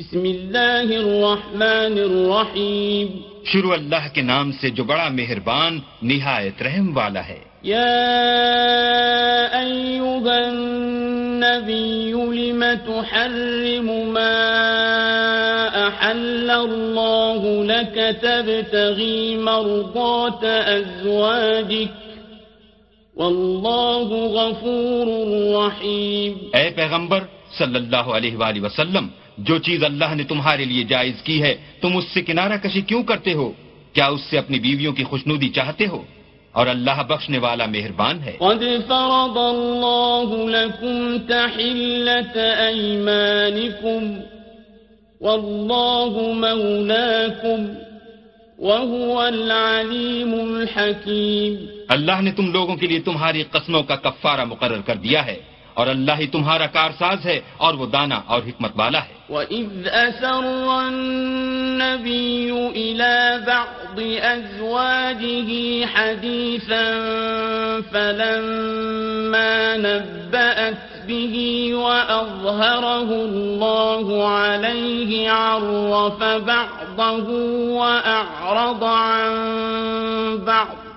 بسم اللہ الرحمن الرحیم۔ شروع اللہ کے نام سے جو بڑا مہربان نہایت رحم والا ہے۔ يا أيها النبي لم تحرم ما أحل الله لك تبتغي مرضات أزواجك والله غفور رحيم اے پیغمبر صلی اللہ علیہ وآلہ وسلم جو چیز اللہ نے تمہارے لیے جائز کی ہے تم اس سے کنارہ کشی کیوں کرتے ہو؟ کیا اس سے اپنی بیویوں کی خوشنودی چاہتے ہو؟ اور اللہ بخشنے والا مہربان ہے۔ قد فرض الله لكم تحلة أيمانكم والله مولاكم وهو العليم الحكيم اللہ نے تم لوگوں کے لیے تمہاری قسموں کا کفارہ مقرر کر دیا ہے۔ اور اللہ ہی تمہارا کارساز ہے اور وہ دانا اور حکمت والا ہے وَإِذْ أَسَرَّ النَّبِيُّ إِلَى بَعْضِ أَزْوَاجِهِ حَدِيثًا فَلَمَّا نَبَّأَتْ بِهِ وَأَظْهَرَهُ اللَّهُ عَلَيْهِ عَرَّفَ بَعْضَهُ وَأَعْرَضَ عَن بَعْضٍ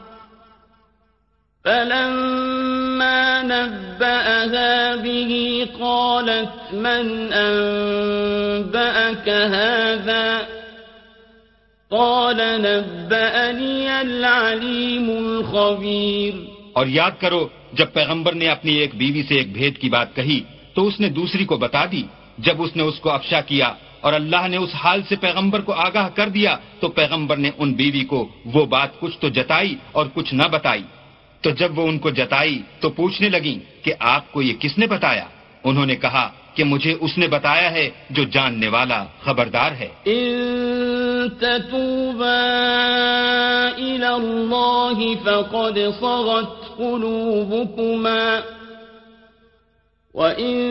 فلما نبأها به قالت من أنبأك هذا؟ قال نبأني العليم الخبير. اور یاد کرو، جب پیغمبر نے اپنی ایک بیوی سے ایک بھید کی بات کہی، تو اس نے دوسری کو بتا دی۔ جب اس نے اس کو افشا کیا اور اللہ نے اس حال سے پیغمبر کو آگاہ کر دیا، تو پیغمبر نے ان بیوی کو وہ بات کچھ تو جتائی اور کچھ نہ بتائی۔ تو جب وہ ان کو جتائی تو پوچھنے لگیں کہ آپ کو یہ کس نے بتایا؟ انہوں نے کہا کہ مجھے اس نے بتایا ہے جو جاننے والا خبردار ہے۔ إلى الله فقد صغت قلوبكما وإن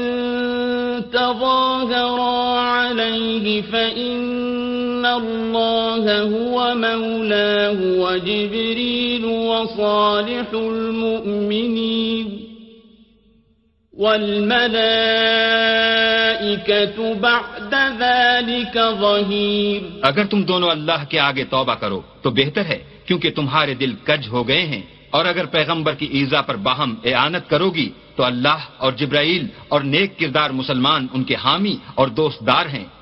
تظاهرا عليه فإن الله هو مولاه وجبريل وصالح المؤمنين والملائكة بعد ذلك ظهير اگر تم دونوں اللہ کے آگے توبہ کرو تو بہتر ہے کیونکہ تمہارے دل کج ہو گئے ہیں اور اگر پیغمبر کی ایزا پر باہم اعانت کرو گی تو اللہ اور جبرائیل اور نیک کردار مسلمان ان کے حامی اور دوست دار ہیں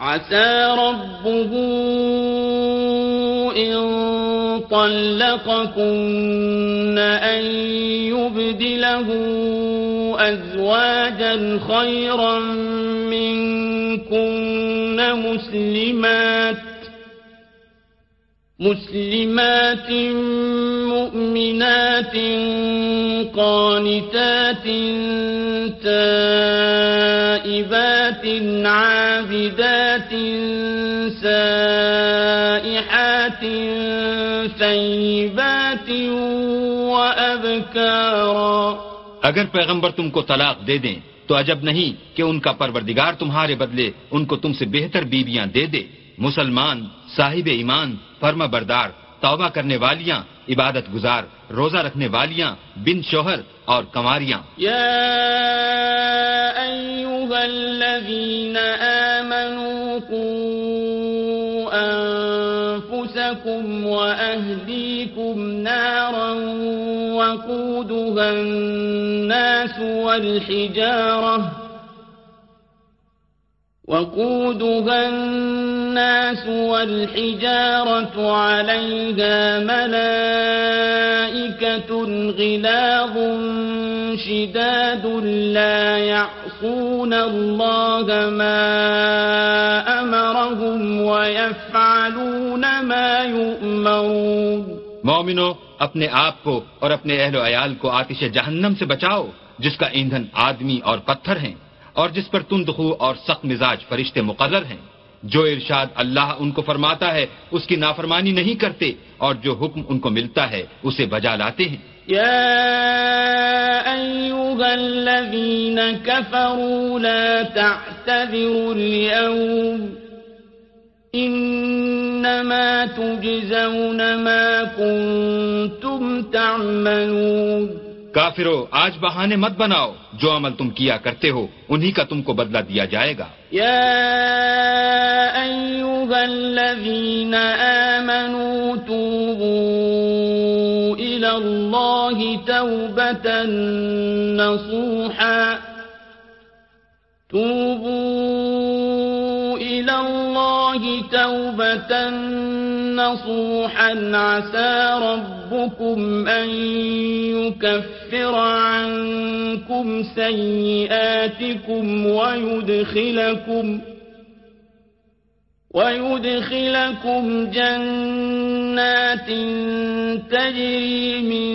عسى ربه ان طلقكن أن يبدله أزواجا خيرا منكن مسلمات مسلمات مؤمنات قانتات تائبات عابدات سائحات ثيبات وأبكارا. اگر پیغمبر تم کو طلاق دے دیں تو عجب نہیں کہ ان کا پروردگار تمہارے بدلے ان کو تم سے بہتر بیویاں دے دے۔ مسلمان صاحب ایمان فرما بردار توبہ کرنے والیاں عبادت گزار روزہ رکھنے والیاں بن شوہر اور کماریاں أيها الذين آمنوا قوا أنفسكم وأهليكم نارا وقودها الناس والحجارة وقودها الناس والحجارة عليها ملائكة غلاظ شداد لا يعصون الله ما أمرهم ويفعلون ما يؤمرون مومنو اپنے آپ کو اور اپنے اہل و عیال کو آتش جہنم سے بچاؤ، جس کا ایندھن آدمی اور پتھر ہیں، اور جس پر تندخو اور سخت مزاج فرشتے مقرر ہیں۔ جو ارشاد اللہ ان کو فرماتا ہے، اس کی نافرمانی نہیں کرتے، اور جو حکم ان کو ملتا ہے، اسے بجا لاتے ہیں۔ يا أيها الذين كفروا لا تعتذروا اليوم إنما تجزون ما كنتم تعملون کافرو آج بہانے مت بناؤ۔ جو عمل تم کیا کرتے ہو انہی کا تم کو بدلہ دیا جائے گا۔ يا أيها الذين آمنوا توبوا الله توبة نصوحا. توبوا إلى الله توبة نصوحا. عسى ربكم أن يكفر عنكم سيئاتكم ويدخلكم ويدخلكم جنات تجري من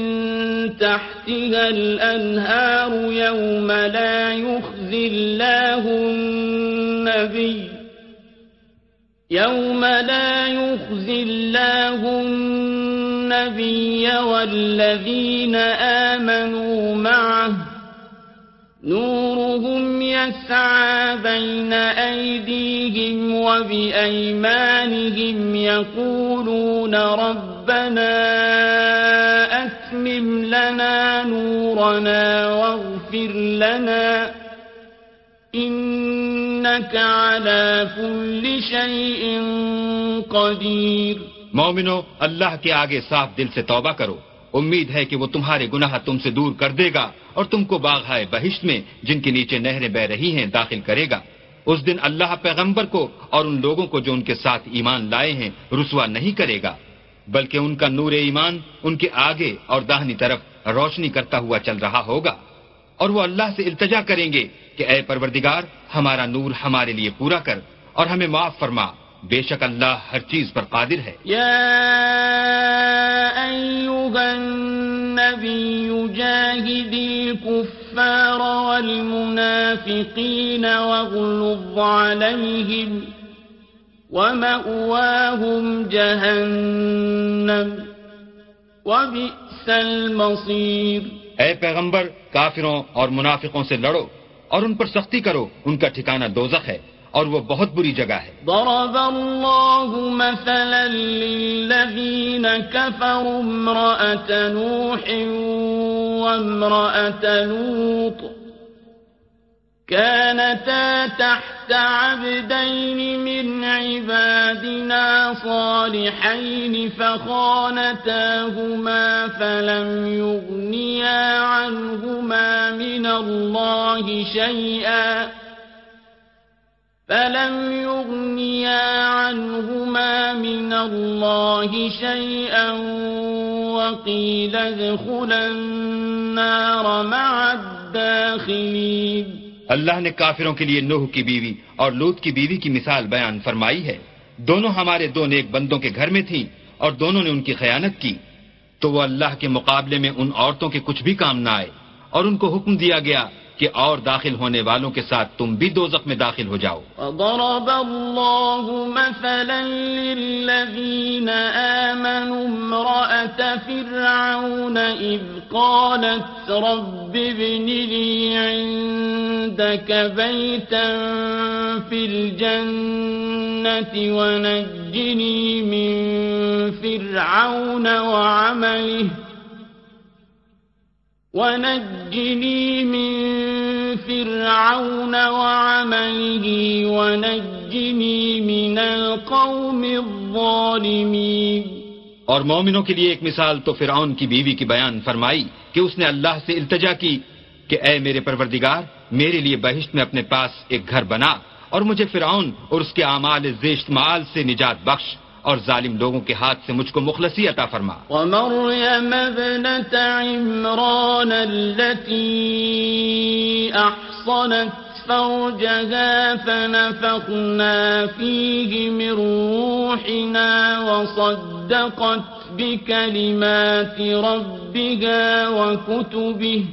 تحتها الأنهار يوم لا يخزي الله النبي يوم لا يخزي الله النبي والذين آمنوا معه نورهم يسعى بين أيديهم وبأيمانهم يقولون ربنا أتمم لنا نورنا واغفر لنا إنك على كل شيء قدير مومنو اللہ کے آگے صاف دل سے توبہ کرو۔ امید ہے کہ وہ تمہارے گناہ تم سے دور کر دے گا اور تم کو باغائے بہشت میں جن کے نیچے نہریں بہ رہی ہیں داخل کرے گا۔ اس دن اللہ پیغمبر کو اور ان لوگوں کو جو ان کے ساتھ ایمان لائے ہیں رسوا نہیں کرے گا، بلکہ ان کا نور ایمان ان کے آگے اور داہنی طرف روشنی کرتا ہوا چل رہا ہوگا۔ اور وہ اللہ سے التجا کریں گے کہ اے پروردگار، ہمارا نور ہمارے لیے پورا کر اور ہمیں معاف فرما۔ بے شک اللہ ہر چیز پر قادر ہے۔ يا أيها النبي جاهد الكفار والمنافقين واغلظ عليهم ومأواهم جهنم وبئس المصير اے پیغمبر کافروں اور منافقوں سے لڑو اور ان پر سختی کرو ان کا ٹھکانہ دوزخ ہے۔ اور وہ بہت بری جگہ ہے۔ ضرب الله مثلا للذين كفروا امرأة نوح وامرأة لوط كانتا تحت عبدين من عبادنا صالحين فخانتاهما فلم يغنيا عنهما من الله شيئا فلم يغنيا عنهما من الله شيئا وقيل ادخلا النار مع الداخلين اللہ نے کافروں کے لیے نوح کی بیوی اور لوت کی بیوی کی مثال بیان فرمائی ہے۔ دونوں ہمارے دو نیک بندوں کے گھر میں تھیں اور دونوں نے ان کی خیانت کی۔ تو وہ اللہ کے مقابلے میں ان عورتوں کے کچھ بھی کام نہ آئے اور ان کو حکم دیا گیا کہ اور داخل ہونے والوں کے ساتھ تم بھی دوزخ میں داخل ہو جاؤ ضرب الله مثلا للذين آمنوا امرأة فرعون إذ قالت رب ابن لي عندك بيتا في الجنة ونجني من فرعون وعمله ونجني من فرعون وعمله ونجني من القوم الظالمين اور مومنوں کے لیے ایک مثال تو فرعون کی بیوی کی بیان فرمائی کہ اس نے اللہ سے التجا کی کہ اے میرے پروردگار، میرے لیے بہشت میں اپنے پاس ایک گھر بنا اور مجھے فرعون اور اس کے اعمال زیشت معال سے نجات بخش۔ اور ظالم لوگوں کے ہاتھ سے مجھ کو مخلصی عطا فرما۔ ومریم ابنت عمران التي أحصنت فرجها فنفقنا فيه من روحنا وصدقت بكلمات ربها وكتبه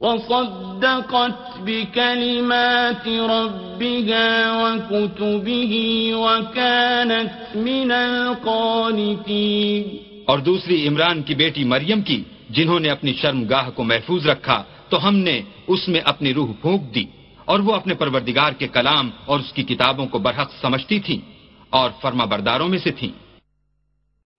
وصدقت بكلمات ربها وكتبه وكانت من القانتين. اور دوسری عمران کی بیٹی مریم کی، جنہوں نے اپنی شرم گاہ کو محفوظ رکھا، تو ہم نے اس میں اپنی روح پھونک دی، اور وہ اپنے پروردگار کے کلام اور اس کی کتابوں کو برحق سمجھتی تھیں اور فرما برداروں میں سے تھیں۔